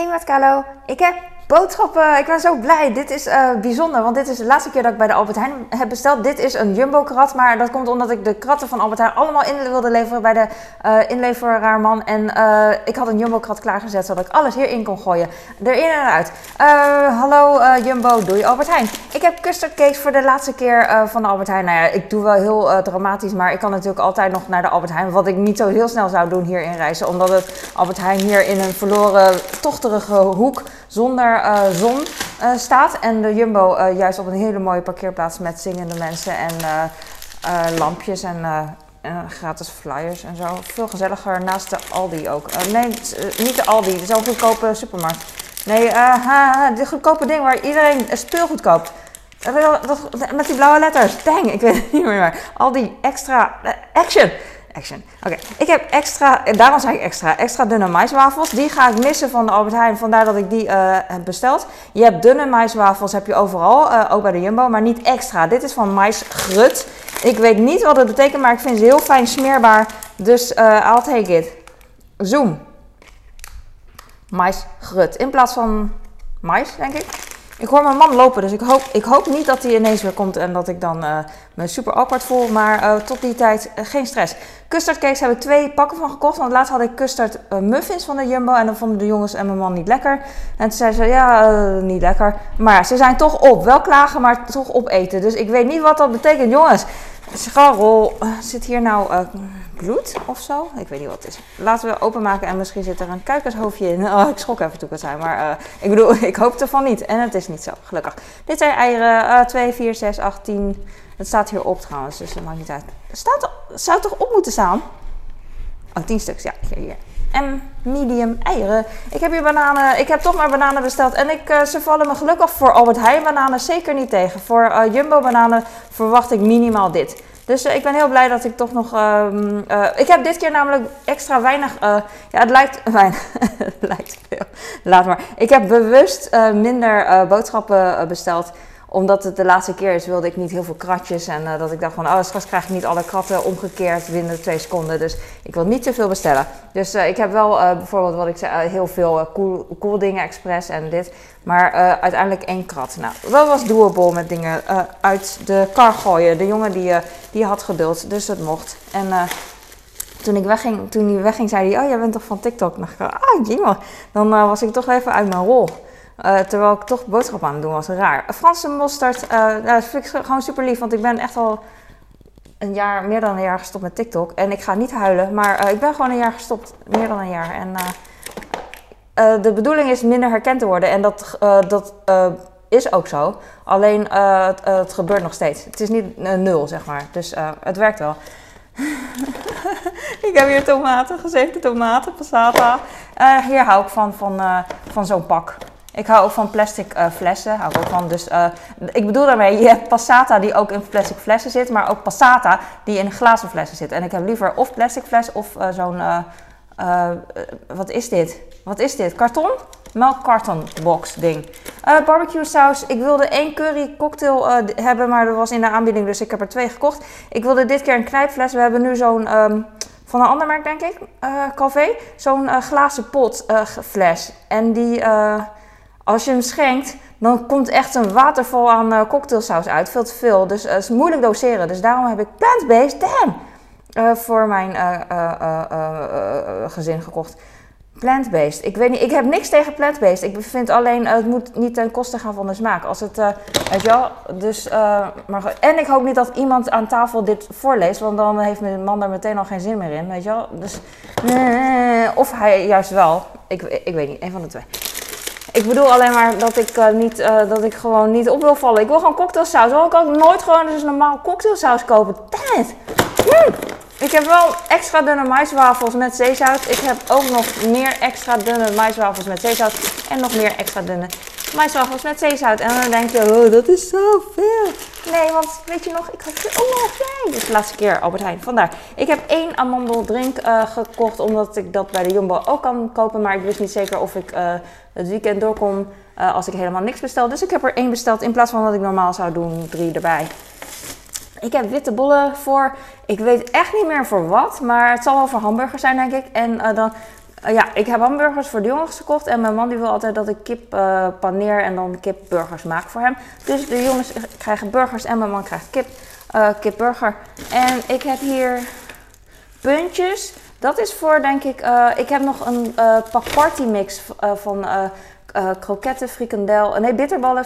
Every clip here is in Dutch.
Hey Matkalo, ik heb boodschappen. Ik ben zo blij. Dit is uh, bijzonder, want dit is de laatste keer dat ik bij de Albert Heijn heb besteld. Dit is een jumbo-krat, maar dat komt omdat ik de kratten van Albert Heijn allemaal in wilde leveren bij de uh, inleveraarman. En uh, ik had een jumbo-krat klaargezet, zodat ik alles hierin kon gooien. Erin en uit. hallo Jumbo, doei Albert Heijn. Ik heb custard cakes voor de laatste keer van de Albert Heijn. Nou ja, ik doe wel heel dramatisch, maar ik kan natuurlijk altijd nog naar de Albert Heijn. Wat ik niet zo heel snel zou doen hier in reizen, omdat het Albert Heijn hier in een verloren, tochterige hoek zonder uh, zon uh, staat. En de Jumbo uh, juist op een hele mooie parkeerplaats met zingende mensen en lampjes en gratis flyers en zo. Veel gezelliger naast de Aldi ook. nee, niet de Aldi, zo'n goedkope supermarkt. Nee, de goedkope ding waar iedereen speelgoed koopt. Met die blauwe letters. Dang, ik weet het niet meer. Aldi extra action. Action. Oké, ik heb extra, daarom zeg ik extra, extra dunne maiswafels. Die ga ik missen van de Albert Heijn, vandaar dat ik die uh, heb besteld. Je hebt dunne maiswafels, heb je overal, uh, ook bij de Jumbo, maar niet extra. Dit is van maisgrut. Ik weet niet wat het betekent, maar ik vind ze heel fijn smeerbaar. Dus uh, I'll take it. Zoom. Maisgrut. In plaats van mais, denk ik. Ik hoor mijn man lopen, dus ik hoop, ik hoop niet dat hij ineens weer komt en dat ik dan uh, me super awkward voel. Maar uh, tot die tijd uh, geen stress. Custard cakes heb ik twee pakken van gekocht. Want laatst had ik custard muffins van de Jumbo en dan vonden de jongens en mijn man niet lekker. En toen zei ze, ja, niet lekker. Maar ze zijn toch op. Wel klagen, maar toch opeten. Dus ik weet niet wat dat betekent. Jongens, Scharrel, zit hier nou bloed of zo? Ik weet niet wat het is. Laten we openmaken en misschien zit er een kuikenshoofdje in. Oh, ik schrok even toen ik het zei. Maar uh, ik bedoel, ik hoop ervan niet. En het is niet zo, gelukkig. Dit zijn eieren. Uh, 2, 4, 6, 8, 10. Het staat hier op trouwens, dus dat maakt niet uit. Het staat, zou toch op moeten staan? Oh, 10 stuks. Ja, hier, hier. En medium eieren. Ik heb hier bananen. Ik heb toch maar bananen besteld. En ik, uh, ze vallen me gelukkig voor Albert Heijn bananen zeker niet tegen. Voor uh, Jumbo bananen verwacht ik minimaal dit. Dus uh, ik ben heel blij dat ik toch nog. Uh, ik heb dit keer namelijk extra weinig. ja, het lijkt weinig. lijkt veel. Laat maar. Ik heb bewust minder boodschappen besteld omdat het de laatste keer is, wilde ik niet heel veel kratjes. En uh, dat ik dacht van, oh, straks krijg ik niet alle kratten omgekeerd binnen twee seconden. Dus ik wil niet te veel bestellen. Dus uh, ik heb wel uh, bijvoorbeeld, wat ik zei, heel veel cool, cool dingen expres en dit. Maar uiteindelijk één krat. Nou, dat was doable met dingen uit de kar gooien. De jongen die, die had geduld, dus het mocht. En toen ik wegging, toen hij wegging, zei hij, oh, jij bent toch van TikTok? Dan dacht ik, ah, jee, Dan was ik toch even uit mijn rol. Uh, terwijl ik toch boodschappen aan het doen was, raar. Franse mosterd, uh, dat vind ik gewoon super lief, want ik ben echt al een jaar, meer dan een jaar gestopt met TikTok. En ik ga niet huilen, maar uh, ik ben gewoon een jaar gestopt, meer dan een jaar. En de bedoeling is minder herkend te worden en dat, dat is ook zo. Alleen het, het, gebeurt nog steeds. Het is niet nul, zeg maar. Dus het werkt wel. ik heb hier tomaten, gezeefde tomaten, passata. hier hou ik van, van, van zo'n pak. Ik hou ook van plastic uh, flessen. Hou ik, ook van. Dus, uh, ik bedoel daarmee, je hebt passata die ook in plastic flessen zit, maar ook passata die in glazen flessen zit. En ik heb liever of plastic fles of uh, zo'n. wat is dit? Wat is dit? Karton? Melkkartonbox ding. barbecue saus. Ik wilde één curry cocktail hebben, maar dat was in de aanbieding, dus ik heb er twee gekocht. Ik wilde dit keer een knijpfles. We hebben nu zo'n. Um, van een ander merk, denk ik, Calvé. Zo'n glazen pot fles. En die als je hem schenkt, dan komt echt een waterval aan uh, cocktailsaus uit. Veel te veel. Dus het is moeilijk doseren. Dus daarom heb ik plant-based, damn, uh, voor mijn gezin gekocht. Plant-based. Ik weet niet, ik heb niks tegen plant-based. Ik vind alleen, het moet niet ten koste gaan van de smaak. Als het, weet je wel, dus, maar, en ik hoop niet dat iemand aan tafel dit voorleest, want dan heeft mijn man daar meteen al geen zin meer in, weet je wel. Dus, of hij juist wel. Ik, ik weet niet, een van de twee. Ik bedoel alleen maar dat ik, uh, niet, uh, dat ik gewoon niet op wil vallen. Ik wil gewoon cocktailsaus. Wil ik ook nooit gewoon dus normaal cocktailsaus kopen. Damn. Ik heb wel extra dunne maiswafels met zeezout. Ik heb ook nog meer extra dunne maiswafels met zeezout. En nog meer extra dunne maiswafels met zeezout. En dan denk je, oh, dat is zoveel. Nee, want weet je nog, ik had er ook nog twee. Dus de laatste keer Albert Heijn. Vandaar. Ik heb één amandeldrink uh, gekocht, omdat ik dat bij de Jumbo ook kan kopen. Maar ik wist niet zeker of ik uh, het weekend doorkom uh, als ik helemaal niks bestel. Dus ik heb er één besteld in plaats van wat ik normaal zou doen, drie erbij. Ik heb witte bollen voor, ik weet echt niet meer voor wat, maar het zal wel voor hamburgers zijn denk ik. En dan ja, ik heb hamburgers voor de jongens gekocht. En mijn man die wil altijd dat ik kip uh, paneer en dan kipburgers maak voor hem. Dus de jongens krijgen burgers en mijn man krijgt kip, uh, kipburger. En ik heb hier puntjes. Dat is voor, denk ik, ik heb nog een pak party mix van uh, kroketten, frikandel, nee, bitterballen,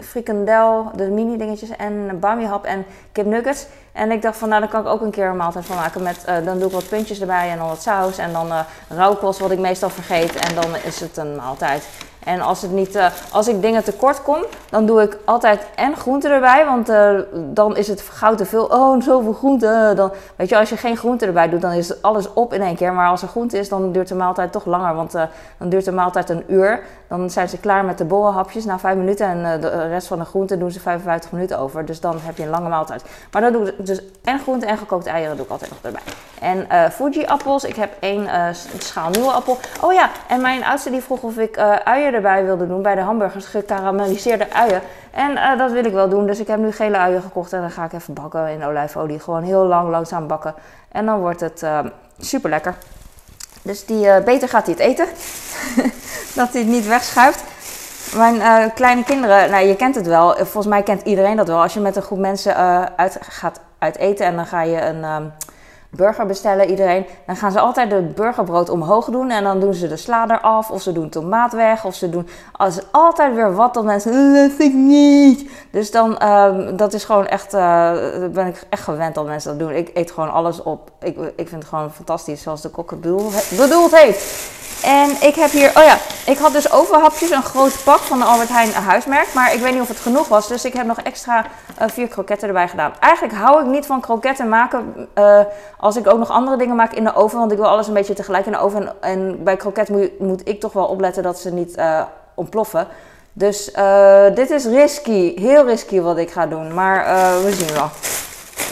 frikandel, de mini dingetjes en bami hap en kipnuggets. En ik dacht van, nou dan kan ik ook een keer een maaltijd van maken met, uh, dan doe ik wat puntjes erbij en dan wat saus en dan uh, rauwkost wat ik meestal vergeet en dan is het een maaltijd. En als, het niet, uh, als ik dingen tekort kom, dan doe ik altijd en groenten erbij. Want uh, dan is het gauw te veel. Oh, zoveel groenten. Dan, weet je, als je geen groenten erbij doet, dan is alles op in één keer. Maar als er groente is, dan duurt de maaltijd toch langer. Want dan duurt de maaltijd een uur. Dan zijn ze klaar met de bollenhapjes na vijf minuten. En de rest van de groenten doen ze 55 minuten over. Dus dan heb je een lange maaltijd. Maar dan doe ik dus en groenten en gekookte eieren doe ik altijd nog erbij. En Fuji-appels. Ik heb één schaal nieuwe appel. Oh ja, en mijn oudste die vroeg of ik uien erbij wilde doen bij de hamburgers, gekarameliseerde uien. En uh, dat wil ik wel doen, dus ik heb nu gele uien gekocht en dan ga ik even bakken in olijfolie. Gewoon heel lang, langzaam bakken. En dan wordt het uh, super lekker. Dus die, uh, beter gaat hij het eten. dat hij het niet wegschuift. Mijn kleine kinderen, nou je kent het wel. Volgens mij kent iedereen dat wel. Als je met een groep mensen uit, gaat uit eten en dan ga je een ehm, burger bestellen, iedereen. Dan gaan ze altijd het burgerbrood omhoog doen. En dan doen ze de sla eraf. Of ze doen tomaat weg. Of ze doen als, altijd weer wat dat mensen. Eh, dat ik niet. Dus dan, uh, dat is gewoon echt. Uh, ben ik echt gewend dat mensen dat doen. Ik eet gewoon alles op. Ik, ik vind het gewoon fantastisch zoals de kok bedoeld heeft. En ik heb hier, oh ja, ik had dus overhapjes, een groot pak van de Albert Heijn huismerk. Maar ik weet niet of het genoeg was, dus ik heb nog extra uh, vier kroketten erbij gedaan. Eigenlijk hou ik niet van kroketten maken uh, als ik ook nog andere dingen maak in de oven. Want ik wil alles een beetje tegelijk in de oven. En, bij kroket moet, moet, ik toch wel opletten dat ze niet uh, ontploffen. Dus dit is risky, heel risky wat ik ga doen. Maar we zien wel.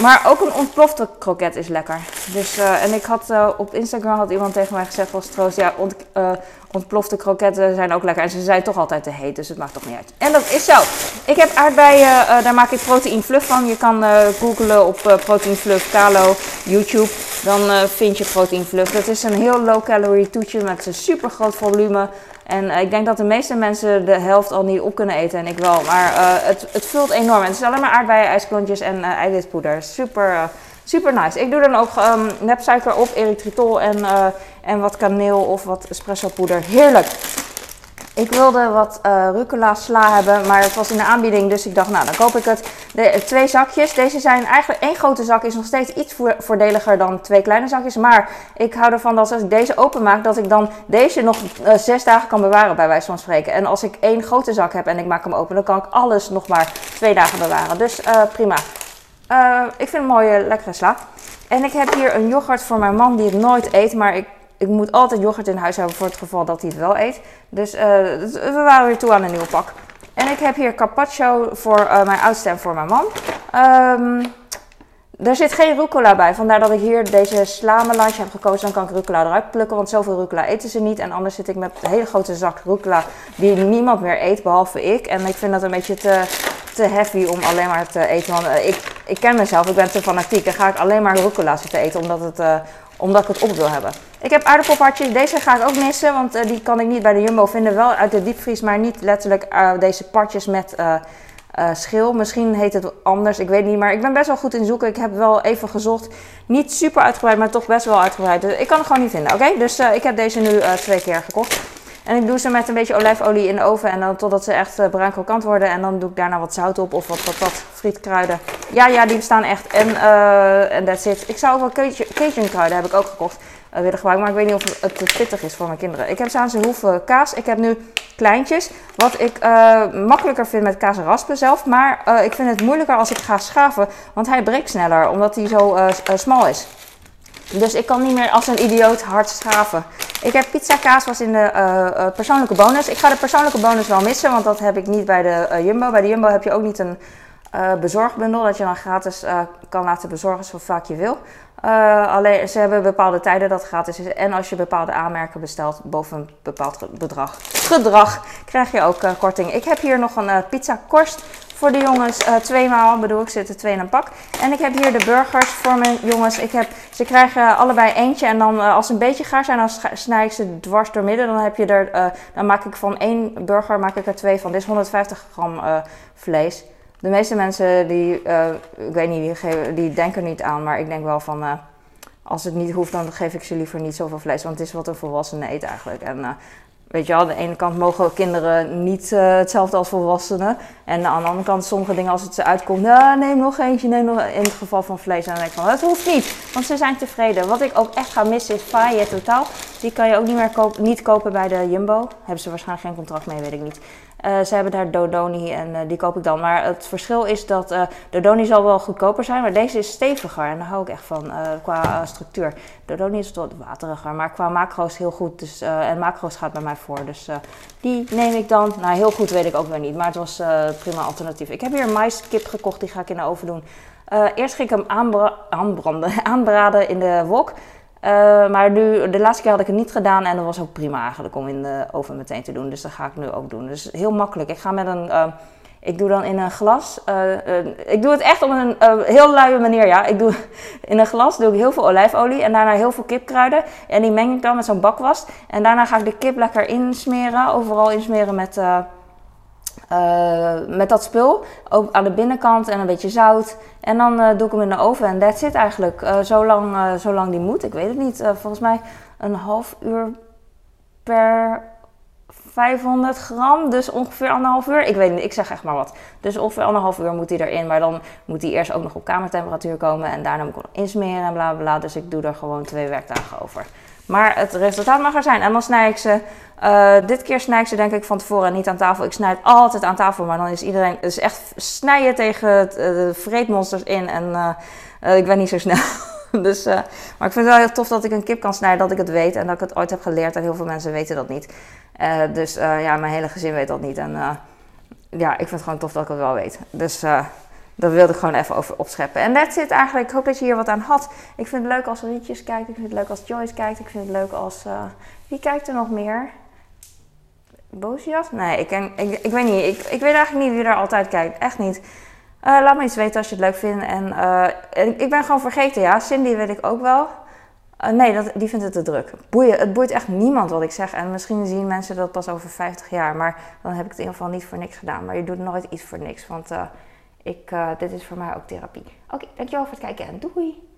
Maar ook een ontplofte kroket is lekker. Dus, uh, en ik had uh, op Instagram had iemand tegen mij gezegd als ja, uh, ontplofte kroketten zijn ook lekker. En ze zijn toch altijd te heet, dus het maakt toch niet uit. En dat is zo. Ik heb aardbeien, daar maak ik protein fluff van. Je kan googlen op protein fluff Kalo, YouTube. Dan vind je protein fluff. Dat is een heel low calorie toetje met een super groot volume. En ik denk dat de meeste mensen de helft al niet op kunnen eten en ik wel. Maar uh, het, het vult enorm. En het is alleen maar aardbeien, ijsklontjes en uh, eiwitpoeder. Super, super nice. Ik doe dan ook um, nepsuiker op, erythritol en, en wat kaneel of wat espresso poeder. Heerlijk. Ik wilde wat uh, rucola sla hebben, maar het was in de aanbieding, dus ik dacht, nou dan koop ik het. De, twee zakjes. Deze zijn eigenlijk één grote zak is nog steeds iets voordeliger dan twee kleine zakjes. Maar ik hou ervan dat als ik deze openmaak, dat ik dan deze nog uh, zes dagen kan bewaren, bij wijze van spreken. En als ik één grote zak heb en ik maak hem open, dan kan ik alles nog maar twee dagen bewaren. Dus prima. ik vind een mooie, lekkere sla. En ik heb hier een yoghurt voor mijn man die het nooit eet, maar ik ik moet altijd yoghurt in huis hebben voor het geval dat hij het wel eet. Dus uh, we waren weer toe aan een nieuwe pak. En ik heb hier carpaccio voor uh, mijn oudste en voor mijn man. Um, er zit geen rucola bij, vandaar dat ik hier deze slamelange heb gekozen. Dan kan ik rucola eruit plukken, want zoveel rucola eten ze niet. En anders zit ik met een hele grote zak rucola die niemand meer eet, behalve ik. En ik vind dat een beetje te, te heavy om alleen maar te eten. Want uh, ik, ik ken mezelf, ik ben te fanatiek. Dan ga ik alleen maar rucola zitten eten, omdat het... omdat ik het op wil hebben. Ik heb aardappelpartjes. Deze ga ik ook missen, want uh, die kan ik niet bij de Jumbo vinden. Wel uit de diepvries, maar niet letterlijk uh, deze partjes met uh, schil. Misschien heet het anders, ik weet niet. Maar ik ben best wel goed in zoeken. Ik heb wel even gezocht. Niet super uitgebreid, maar toch best wel uitgebreid. Dus ik kan het gewoon niet vinden, oké? Dus ik heb deze nu twee keer gekocht. En ik doe ze met een beetje olijfolie in de oven. En dan totdat ze echt bruin krokant worden. En dan doe ik daarna wat zout op of wat patat, frietkruiden. Ja, ja, die bestaan echt. En uh, that's it. Ik zou ook wel Cajun kruiden heb ik ook gekocht uh, willen gebruiken. Maar ik weet niet of het te pittig is voor mijn kinderen. Ik heb Zaanse hoeven kaas. Ik heb nu kleintjes. Wat ik uh, makkelijker vind met kaas raspen zelf. Maar ik vind het moeilijker als ik ga schaven. Want hij breekt sneller. Omdat hij zo smal is. Dus ik kan niet meer als een idioot hard schaven. Ik heb pizza kaas was in de persoonlijke bonus. Ik ga de persoonlijke bonus wel missen, want dat heb ik niet bij de Jumbo. Bij de Jumbo heb je ook niet een bezorgbundel dat je dan gratis kan laten bezorgen zo vaak je wil. Uh, alleen ze hebben bepaalde tijden dat gratis is. En als je bepaalde aanmerken bestelt boven een bepaald bedrag, gedrag, krijg je ook uh, korting. Ik heb hier nog een uh, pizza korst voor de jongens. twee maal bedoel ik, zitten twee in een pak. En ik heb hier de burgers voor mijn jongens. Ik heb, ze krijgen allebei eentje. En dan als ze een beetje gaar zijn, dan snij ik ze dwars door midden. Dan, heb je er, dan maak ik van één burger maak ik er twee van. Dit is 150 gram vlees. De meeste mensen die, uh, ik weet niet, die, die, denken niet aan, maar ik denk wel van, uh, als het niet hoeft, dan geef ik ze liever niet zoveel vlees, want het is wat een volwassene eet eigenlijk. En uh, weet je wel, aan de ene kant mogen kinderen niet hetzelfde als volwassenen. En aan de andere kant, sommige dingen als het ze uitkomt, nou, neem nog eentje, neem nog in het geval van vlees. En dan denk ik van, het hoeft niet, want ze zijn tevreden. Wat ik ook echt ga missen is Faye totaal. Die kan je ook niet meer kopen, niet kopen bij de Jumbo. Hebben ze waarschijnlijk geen contract mee, weet ik niet. Uh, ze hebben daar Dodoni en uh, die koop ik dan. Maar het verschil is dat uh, Dodoni zal wel goedkoper zijn, maar deze is steviger. En daar hou ik echt van qua structuur. Dodoni is wat wateriger, maar qua macro's heel goed. Dus, en macro's gaat bij mij voor. Dus die neem ik dan. Nou, heel goed weet ik ook weer niet, maar het was prima alternatief. Ik heb hier een maiskip gekocht, die ga ik in de oven doen. eerst ging ik hem aanbra aanbranden, aanbraden in de wok. Uh, maar nu, de laatste keer had ik het niet gedaan en dat was ook prima eigenlijk om in de oven meteen te doen. Dus dat ga ik nu ook doen. Dus heel makkelijk. Ik ga met een, uh, ik doe dan in een glas, uh, ik doe het echt op een heel luie manier, ja. Ik doe, in een glas doe ik heel veel olijfolie en daarna heel veel kipkruiden. En die meng ik dan met zo'n bakwas. En daarna ga ik de kip lekker insmeren, overal insmeren met... Uh, met dat spul. Ook aan de binnenkant en een beetje zout. En dan uh, doe ik hem in de oven en that's it eigenlijk. Uh, zolang, zolang die moet. Ik weet het niet. volgens mij een half uur per 500 gram. Dus ongeveer anderhalf uur. Ik weet niet, ik zeg echt maar wat. Dus ongeveer anderhalf uur moet hij erin. Maar dan moet hij eerst ook nog op kamertemperatuur komen. En daarna moet ik hem insmeren en bla bla. Dus ik doe er gewoon twee werkdagen over. Maar het resultaat mag er zijn. En dan snij ik ze. Uh, dit keer snij ik ze denk ik van tevoren niet aan tafel. Ik snij het altijd aan tafel. Maar dan is iedereen. Dus echt snijden tegen uh, de vreedmonsters in. En uh, ik ben niet zo snel. dus, maar ik vind het wel heel tof dat ik een kip kan snijden. Dat ik het weet. En dat ik het ooit heb geleerd. En heel veel mensen weten dat niet. dus ja, mijn hele gezin weet dat niet. En ja, ik vind het gewoon tof dat ik het wel weet. Dus dat wilde ik gewoon even over opscheppen. En that's it eigenlijk. Ik hoop dat je hier wat aan had. Ik vind het leuk als Rietjes kijkt. Ik vind het leuk als Joyce kijkt. Ik vind het leuk als... Uh, wie kijkt er nog meer? Bozias? Nee, ik, ik, ik weet niet. Ik, ik weet eigenlijk niet wie er altijd kijkt. Echt niet. Uh, laat me iets weten als je het leuk vindt. En uh, ik ben gewoon vergeten, ja. Cindy weet ik ook wel. Nee, dat, die vindt het te druk. Boeien, het boeit echt niemand wat ik zeg. En misschien zien mensen dat pas over 50 jaar. Maar dan heb ik het in ieder geval niet voor niks gedaan. Maar je doet nooit iets voor niks. Want ik, uh, dit is voor mij ook therapie. Oké, dankjewel voor het kijken en doei!